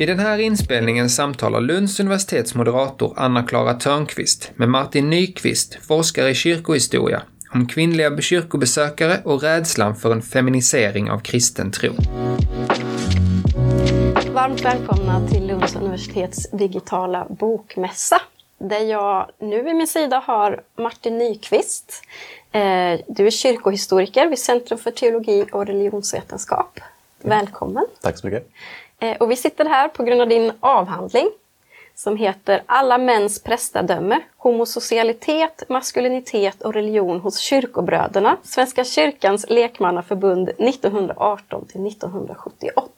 I den här inspelningen samtalar Lunds universitets moderator Anna-Klara Törnqvist med Martin Nyqvist, forskare i kyrkohistoria, om kvinnliga kyrkobesökare och rädslan för en feminisering av kristen tro. Varmt välkomna till Lunds universitets digitala bokmässa där jag nu vid min sida har Martin Nyqvist. Eh, du är kyrkohistoriker vid Centrum för teologi och religionsvetenskap. Välkommen! Tack så mycket! Eh, och vi sitter här på grund av din avhandling som heter Alla mäns prästadöme, homosocialitet, maskulinitet och religion hos kyrkobröderna, Svenska kyrkans lekmannaförbund 1918 till 1978.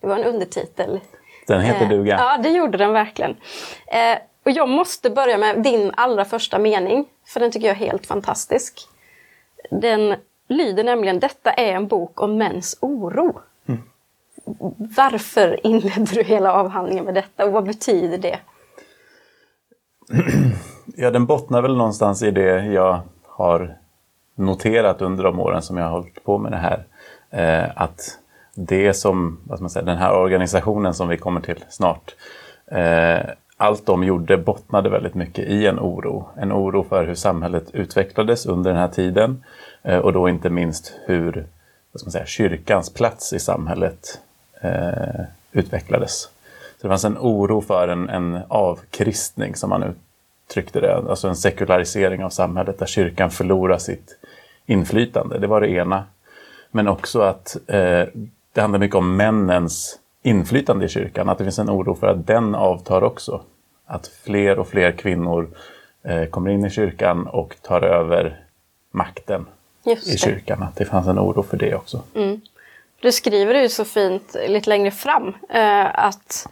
Det var en undertitel. Den heter duga. Eh, ja, det gjorde den verkligen. Eh, och jag måste börja med din allra första mening, för den tycker jag är helt fantastisk. Den lyder nämligen Detta är en bok om mäns oro. Varför inledde du hela avhandlingen med detta och vad betyder det? Ja, den bottnar väl någonstans i det jag har noterat under de åren som jag har hållit på med det här. Eh, att det som, vad ska man säga, den här organisationen som vi kommer till snart, eh, allt de gjorde bottnade väldigt mycket i en oro. En oro för hur samhället utvecklades under den här tiden eh, och då inte minst hur vad ska man säga, kyrkans plats i samhället eh, utvecklades. Så det fanns en oro för en, en avkristning som man uttryckte det, alltså en sekularisering av samhället där kyrkan förlorar sitt inflytande. Det var det ena. Men också att eh, det handlar mycket om männens inflytande i kyrkan, att det finns en oro för att den avtar också. Att fler och fler kvinnor eh, kommer in i kyrkan och tar över makten i kyrkan. Att det fanns en oro för det också. Mm. Du skriver ju så fint lite längre fram eh, att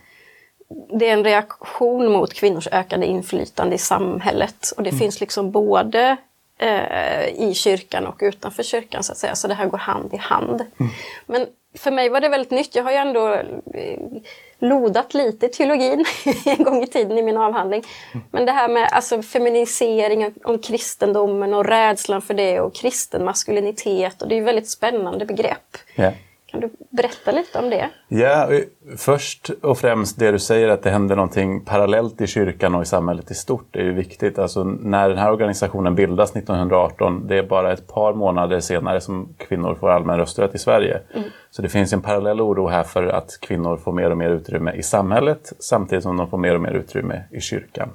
det är en reaktion mot kvinnors ökade inflytande i samhället. Och det mm. finns liksom både eh, i kyrkan och utanför kyrkan så att säga. Så det här går hand i hand. Mm. Men för mig var det väldigt nytt. Jag har ju ändå eh, lodat lite i teologin en gång i tiden i min avhandling. Men det här med alltså, feminisering om kristendomen och rädslan för det och kristen maskulinitet. Och det är ju väldigt spännande begrepp. Yeah. Kan du berätta lite om det? Ja, först och främst det du säger att det händer någonting parallellt i kyrkan och i samhället i stort är ju viktigt. Alltså när den här organisationen bildas 1918, det är bara ett par månader senare som kvinnor får allmän rösträtt i Sverige. Mm. Så det finns en parallell oro här för att kvinnor får mer och mer utrymme i samhället samtidigt som de får mer och mer utrymme i kyrkan.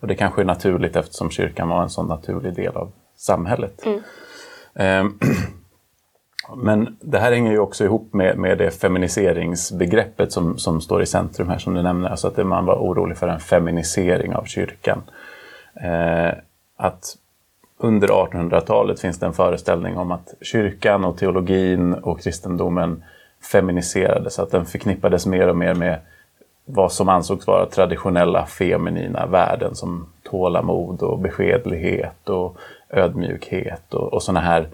Och det kanske är naturligt eftersom kyrkan var en sån naturlig del av samhället. Mm. Men det här hänger ju också ihop med, med det feminiseringsbegreppet som, som står i centrum här som du nämner. Alltså att man var orolig för en feminisering av kyrkan. Eh, att under 1800-talet finns det en föreställning om att kyrkan och teologin och kristendomen feminiserades. Att den förknippades mer och mer med vad som ansågs vara traditionella feminina värden som tålamod och beskedlighet och ödmjukhet och, och sådana här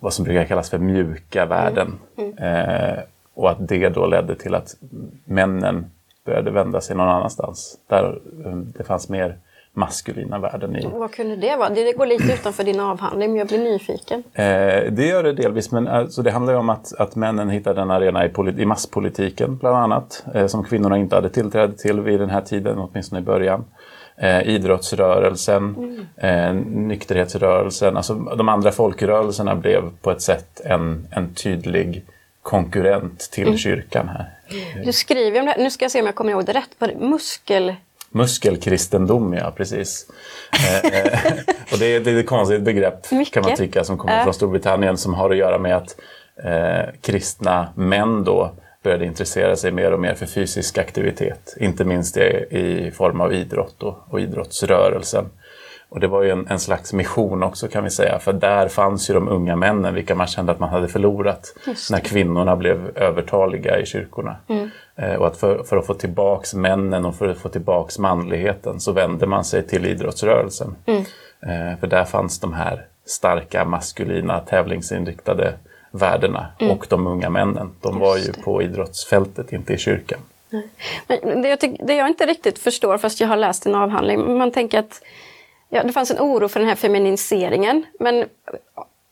vad som brukar kallas för mjuka värden. Mm. Mm. Eh, och att det då ledde till att männen började vända sig någon annanstans. Där eh, det fanns mer maskulina värden i. Vad kunde det vara? Det går lite utanför din avhandling, men jag blir nyfiken. Eh, det gör det delvis, men alltså, det handlar ju om att, att männen hittade en arena i, i masspolitiken bland annat, eh, som kvinnorna inte hade tillträde till vid den här tiden, åtminstone i början eh, idrottsrörelsen, mm. eh, nykterhetsrörelsen, alltså de andra folkrörelserna blev på ett sätt en, en tydlig konkurrent till mm. kyrkan här. Du skriver om det, nu ska jag se om jag kommer ihåg det rätt, muskel... Muskelkristendom, ja precis. eh, eh och det är, det är ett konstigt begrepp Mycket. kan man tycka som kommer från Storbritannien som har att göra med att eh, kristna män då började intressera sig mer och mer för fysisk aktivitet. Inte minst i, form av idrott och, och idrottsrörelsen. Och det var ju en, en, slags mission också kan vi säga, för där fanns ju de unga männen, vilka man kände att man hade förlorat när kvinnorna blev övertaliga i kyrkorna. Mm. Eh, och att för, för, att få tillbaks männen och för att få tillbaks manligheten så vände man sig till idrottsrörelsen. Mm. Eh, för där fanns de här starka maskulina tävlingsinriktade värdena mm. och de unga männen. De var ju på idrottsfältet, inte i kyrkan. Men det, jag tyck, det jag inte riktigt förstår, fast jag har läst en avhandling, man tänker att ja, det fanns en oro för den här feminiseringen. Men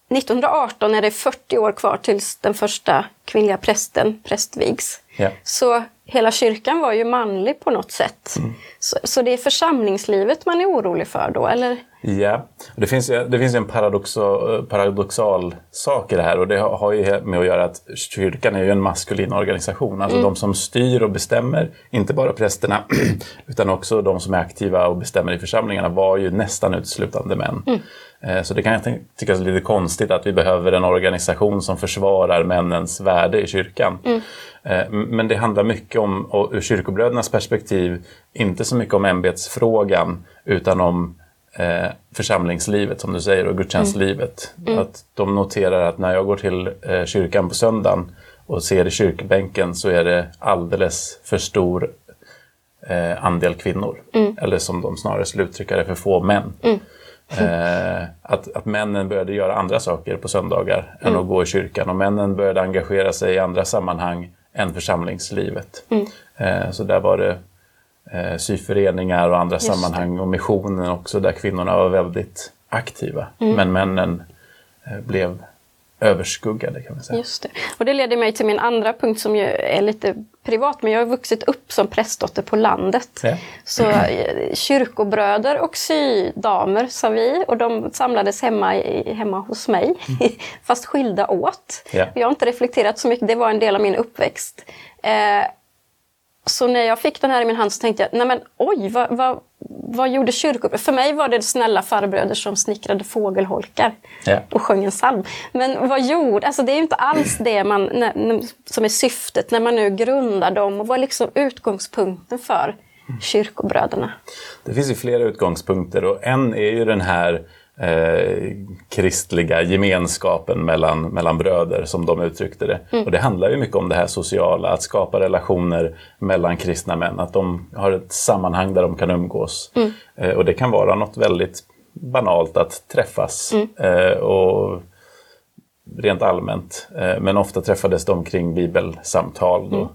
1918 är det 40 år kvar tills den första kvinnliga prästen prästvigs. Ja. Så hela kyrkan var ju manlig på något sätt. Mm. Så, så det är församlingslivet man är orolig för då, eller? Ja, det finns, det finns en paradoxo, paradoxal sak i det här och det har ju med att göra att kyrkan är ju en maskulin organisation. Alltså de som styr och bestämmer, inte bara prästerna utan också de som är aktiva och bestämmer i församlingarna var ju nästan uteslutande män. Eh, Så det kan jag ty- tyckas lite konstigt att vi behöver en organisation som försvarar männens värde i kyrkan. Eh, m- Men det handlar mycket om, ur kyrkobrödernas perspektiv, inte så mycket om ämbetsfrågan utan om eh, församlingslivet som du säger och gudstjänstlivet. Att de noterar att när jag går till eh, kyrkan på söndagen och ser i kyrkbänken så är det alldeles för stor eh, andel kvinnor. Eller som de snarare skulle uttrycka det, för få män. Eh, att, att männen började göra andra saker på söndagar än att gå i kyrkan. Och männen började engagera sig i andra sammanhang än församlingslivet. Eh, så där var det eh, syföreningar och andra Just sammanhang och missionen också där kvinnorna var väldigt aktiva. Men männen eh, blev överskuggade kan man säga. Just det. Och det leder mig till min andra punkt som ju är lite privat, men jag har vuxit upp som prästdotter på landet. Ja. Så eh, kyrkobröder och sydamer sa vi och de samlades hemma, i, hemma hos mig, fast skilda åt. Ja. Jag har inte reflekterat så mycket, det var en del av min uppväxt. Eh, så när jag fick den här i min hand så tänkte jag, nej men oj, vad, vad, vad gjorde kyrkobröder? För mig var det snälla farbröder som snickrade fågelholkar Ja. och sjöng en psalm. Men vad gjorde, alltså det är ju inte alls det man, när, som är syftet när man nu grundar dem och vad är liksom utgångspunkten för kyrkobröderna? Det finns ju flera utgångspunkter och en är ju den här eh, kristliga gemenskapen mellan, mellan bröder som de uttryckte det. Och det handlar ju mycket om det här sociala, att skapa relationer mellan kristna män, att de har ett sammanhang där de kan umgås. Eh, och det kan vara något väldigt banalt att träffas eh, och rent allmänt. Eh, men ofta träffades de kring bibelsamtal. Då.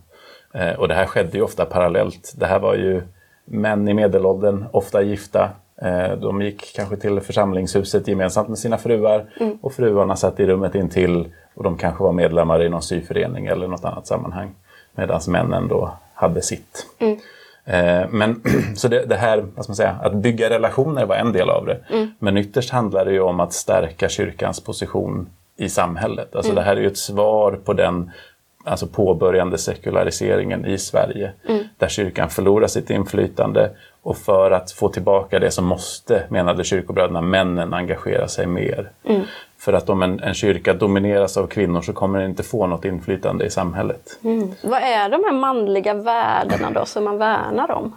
Eh, och det här skedde ju ofta parallellt. Det här var ju män i medelåldern, ofta gifta. Eh, de gick kanske till församlingshuset gemensamt med sina fruar och fruarna satt i rummet intill och de kanske var medlemmar i någon syförening eller något annat sammanhang. Medan männen då hade sitt. Eh, Men så det, det här, vad ska man säga, att bygga relationer var en del av det. Men ytterst handlar det ju om att stärka kyrkans position i samhället. Alltså det här är ju ett svar på den alltså påbörjande sekulariseringen i Sverige. Där kyrkan förlorar sitt inflytande och för att få tillbaka det så måste, menade kyrkobröderna, männen engagera sig mer. För att om en, en kyrka domineras av kvinnor så kommer den inte få något inflytande i samhället. Vad är de här manliga värdena då som man värnar om?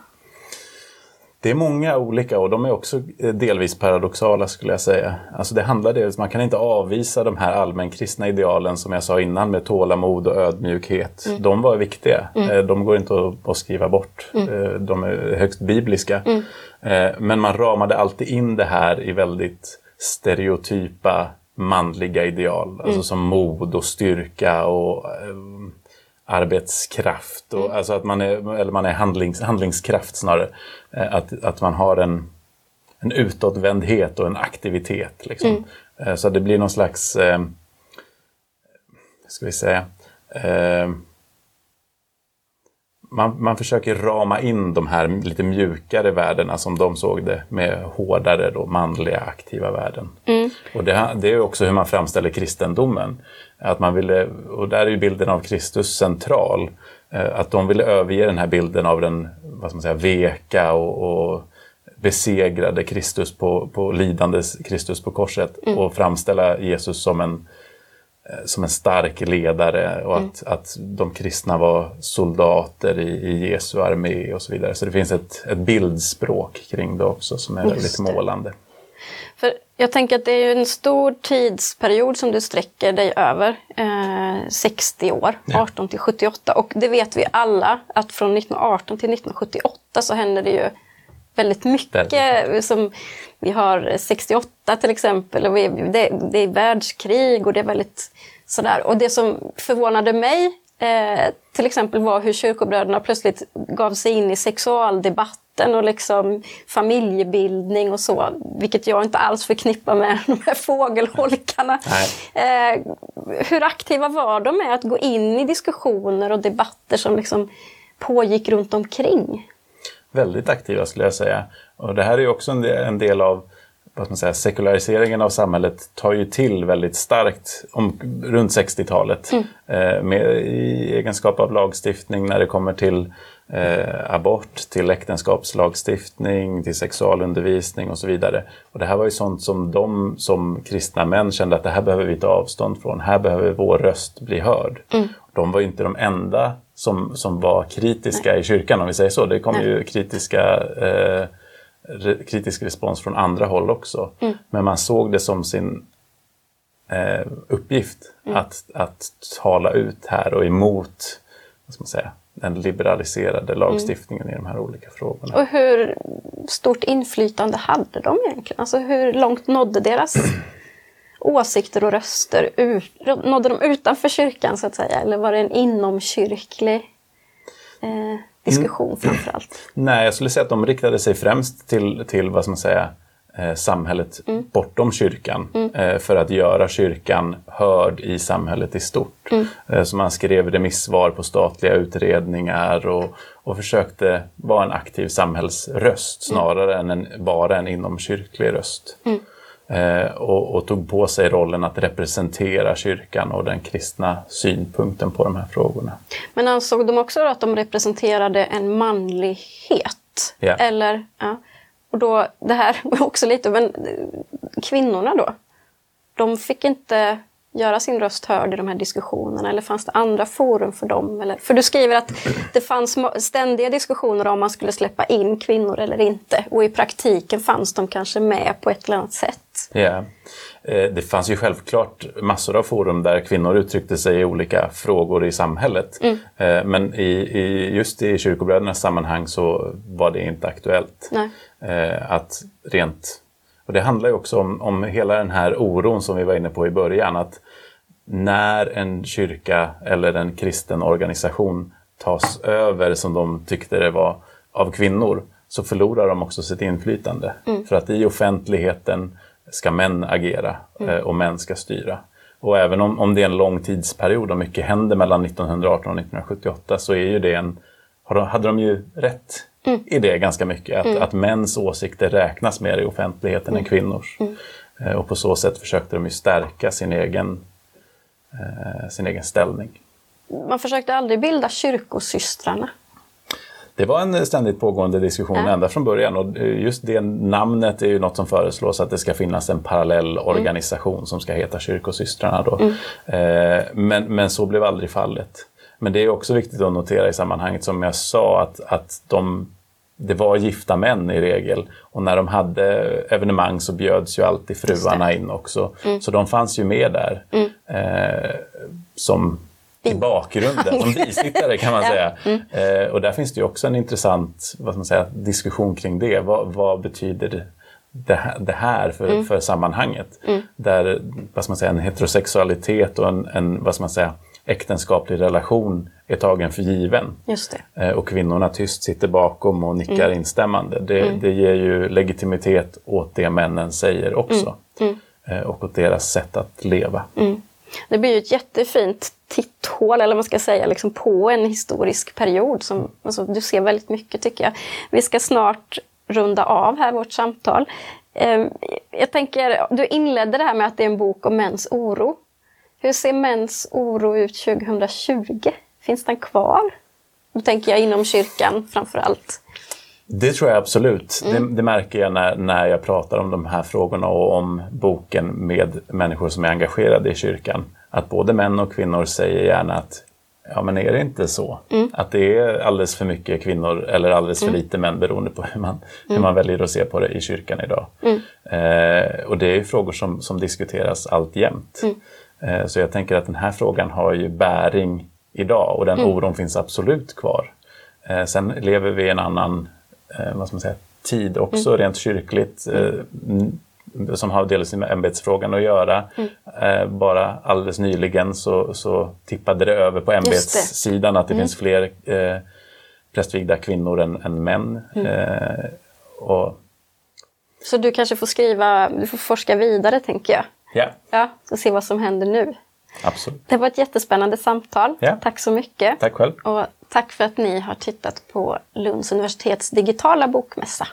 Det är många olika och de är också eh, delvis paradoxala skulle jag säga. Alltså det handlar dels, man kan inte avvisa de här allmänkristna idealen som jag sa innan med tålamod och ödmjukhet. De var viktiga. Eh, De går inte att, skriva bort. Eh, De är högst bibliska. Eh, Men man ramade alltid in det här i väldigt stereotypa manliga ideal. Alltså som mod och styrka och arbetskraft. Och, Alltså att man är, eller man är handlings, handlingskraft snarare. Eh, Att, att man har en, en utåtvändhet och en aktivitet. Liksom. Eh, Så det blir någon slags, eh, ska vi säga, eh, man, man försöker rama in de här lite mjukare värdena som de såg det med hårdare då, manliga aktiva värden. Och det, det är också hur man framställer kristendomen. Att man ville, och där är ju bilden av Kristus central. Eh, Att de ville överge den här bilden av den vad ska man säga, veka och, och besegrade Kristus på, på lidande Kristus på korset och framställa Jesus som en, som en stark ledare och att, att de kristna var soldater i, i Jesu armé och så vidare. Så det finns ett, ett bildspråk kring det också som är Just väldigt det. målande. För jag tänker att det är ju en stor tidsperiod som du sträcker dig över. Eh, 60 år, 18 till 78. Och det vet vi alla att från 1918 till 1978 så händer det ju väldigt mycket. Som, vi har 68 till exempel och vi, det, det är världskrig och det är väldigt sådär. Och det som förvånade mig eh, till exempel var hur kyrkobröderna plötsligt gav sig in i sexualdebatten och liksom familjebildning och så, vilket jag inte alls förknippar med de här fågelholkarna. Eh, hur aktiva var de med att gå in i diskussioner och debatter som liksom pågick runt omkring? Väldigt aktiva skulle jag säga. Och det här är också en del, av vad man säga, sekulariseringen av samhället tar ju till väldigt starkt om, runt 60-talet. Mm. Eh, med, I egenskap av lagstiftning när det kommer till eh, abort, till äktenskapslagstiftning, till sexualundervisning och så vidare. Och det här var ju sånt som de som kristna män kände att det här behöver vi ta avstånd från. Här behöver vår röst bli hörd. Mm. De var inte de enda som, som var kritiska Nej. i kyrkan om vi säger så. Det kom Nej. ju kritiska eh, kritisk respons från andra håll också. Mm. Men man såg det som sin eh, uppgift mm. att, att tala ut här och emot vad ska man säga, den liberaliserade mm. lagstiftningen mm. i de här olika frågorna. Och hur stort inflytande hade de egentligen? Alltså hur långt nådde deras åsikter och röster ut, nådde de utanför kyrkan så att säga? Eller var det en inomkyrklig eh, diskussion mm. framförallt? Nej, jag skulle säga att de riktade sig främst till, till vad ska man säga, eh, samhället mm. bortom kyrkan mm. eh, för att göra kyrkan hörd i samhället i stort. Mm. Eh, så man skrev remissvar på statliga utredningar och, och försökte vara en aktiv samhällsröst mm. snarare än en, bara en inomkyrklig röst. Eh, och, och, tog på sig rollen att representera kyrkan och den kristna synpunkten på de här frågorna. Men ansåg de också att de representerade en manlighet? Yeah. Eller, ja. Och då, det här var också lite, men kvinnorna då? De fick inte göra sin röst hörd i de här diskussionerna? Eller fanns det andra forum för dem? Eller, för du skriver att det fanns ständiga diskussioner om man skulle släppa in kvinnor eller inte. Och i praktiken fanns de kanske med på ett eller annat sätt. Ja. Eh, det fanns ju självklart massor av forum där kvinnor uttryckte sig i olika frågor i samhället. Mm. Eh, men i, i, just i kyrkobrödernas sammanhang så var det inte aktuellt. Nej. Eh, att rent och det handlar ju också om, om hela den här oron som vi var inne på i början. Att när en kyrka eller en kristen organisation tas över som de tyckte det var av kvinnor så förlorar de också sitt inflytande. Mm. För att i offentligheten ska män agera mm. Eh, och män ska styra. Och även om, om det är en lång tidsperiod och mycket händer mellan 1918 och 1978 så är ju det en, hade de ju rätt mm. i det ganska mycket. Att, mm. att mäns åsikter räknas mer i offentligheten mm. än kvinnors. Mm. Eh, och på så sätt försökte de ju stärka sin egen, eh, sin egen ställning. Man försökte aldrig bilda kyrkosystrarna. Det var en ständigt pågående diskussion ja. ända från början och just det namnet är ju något som föreslås att det ska finnas en parallell mm. organisation mm. som ska heta Kyrkosystrarna. Då. Mm. Eh, men, men så blev aldrig fallet. Men det är också viktigt att notera i sammanhanget som jag sa att, att de, det var gifta män i regel. Och när de hade evenemang så bjöds ju alltid fruarna in också. Mm. Så de fanns ju med där. Mm. Eh, som i bakgrunden, som bisittare kan man ja. säga. Mm. Eh, och där finns det ju också en intressant vad man säga, diskussion kring det. Vad, vad betyder det här, det här för, mm. för sammanhanget? Mm. Där vad man säga, en heterosexualitet och en, en vad man säga, äktenskaplig relation är tagen för given. Eh, och kvinnorna tyst sitter bakom och nickar mm. instämmande. Det, mm. det ger ju legitimitet åt det männen säger också. Mm. Eh, och åt deras sätt att leva. Mm. Det blir ju ett jättefint titthål, eller vad man ska säga, liksom på en historisk period. Som, alltså, du ser väldigt mycket tycker jag. Vi ska snart runda av här vårt samtal. Ehm, jag tänker, du inledde det här med att det är en bok om mäns oro. Hur ser mäns oro ut 2020? Finns den kvar? Då tänker jag inom kyrkan framför allt. Det tror jag absolut. Mm. Det, det, märker jag när, när jag pratar om de här frågorna och om boken med människor som är engagerade i kyrkan. Att både män och kvinnor säger gärna att ja men är det inte så? Mm. Att det är alldeles för mycket kvinnor eller alldeles för mm. lite män beroende på hur man, hur mm. man väljer att se på det i kyrkan idag. Mm. Eh, och det är frågor som, som diskuteras alltjämt. Mm. Eh, så jag tänker att den här frågan har ju bäring idag och den oron finns absolut kvar. Eh, sen lever vi i en annan vad ska man säga, tid också mm. rent kyrkligt som har delvis med ämbetsfrågan att göra. Mm. bara alldeles nyligen så, så tippade det över på ämbetssidan att det mm. finns fler eh, prästvigda kvinnor än, än män. Mm. Eh, och... Så du kanske får skriva, du får forska vidare tänker jag. Ja. Ja, så se vad som händer nu. Absolut. Det var ett jättespännande samtal. Ja. Tack så mycket. Tack själv. Och Tack för att ni har tittat på Lunds universitets digitala bokmässa.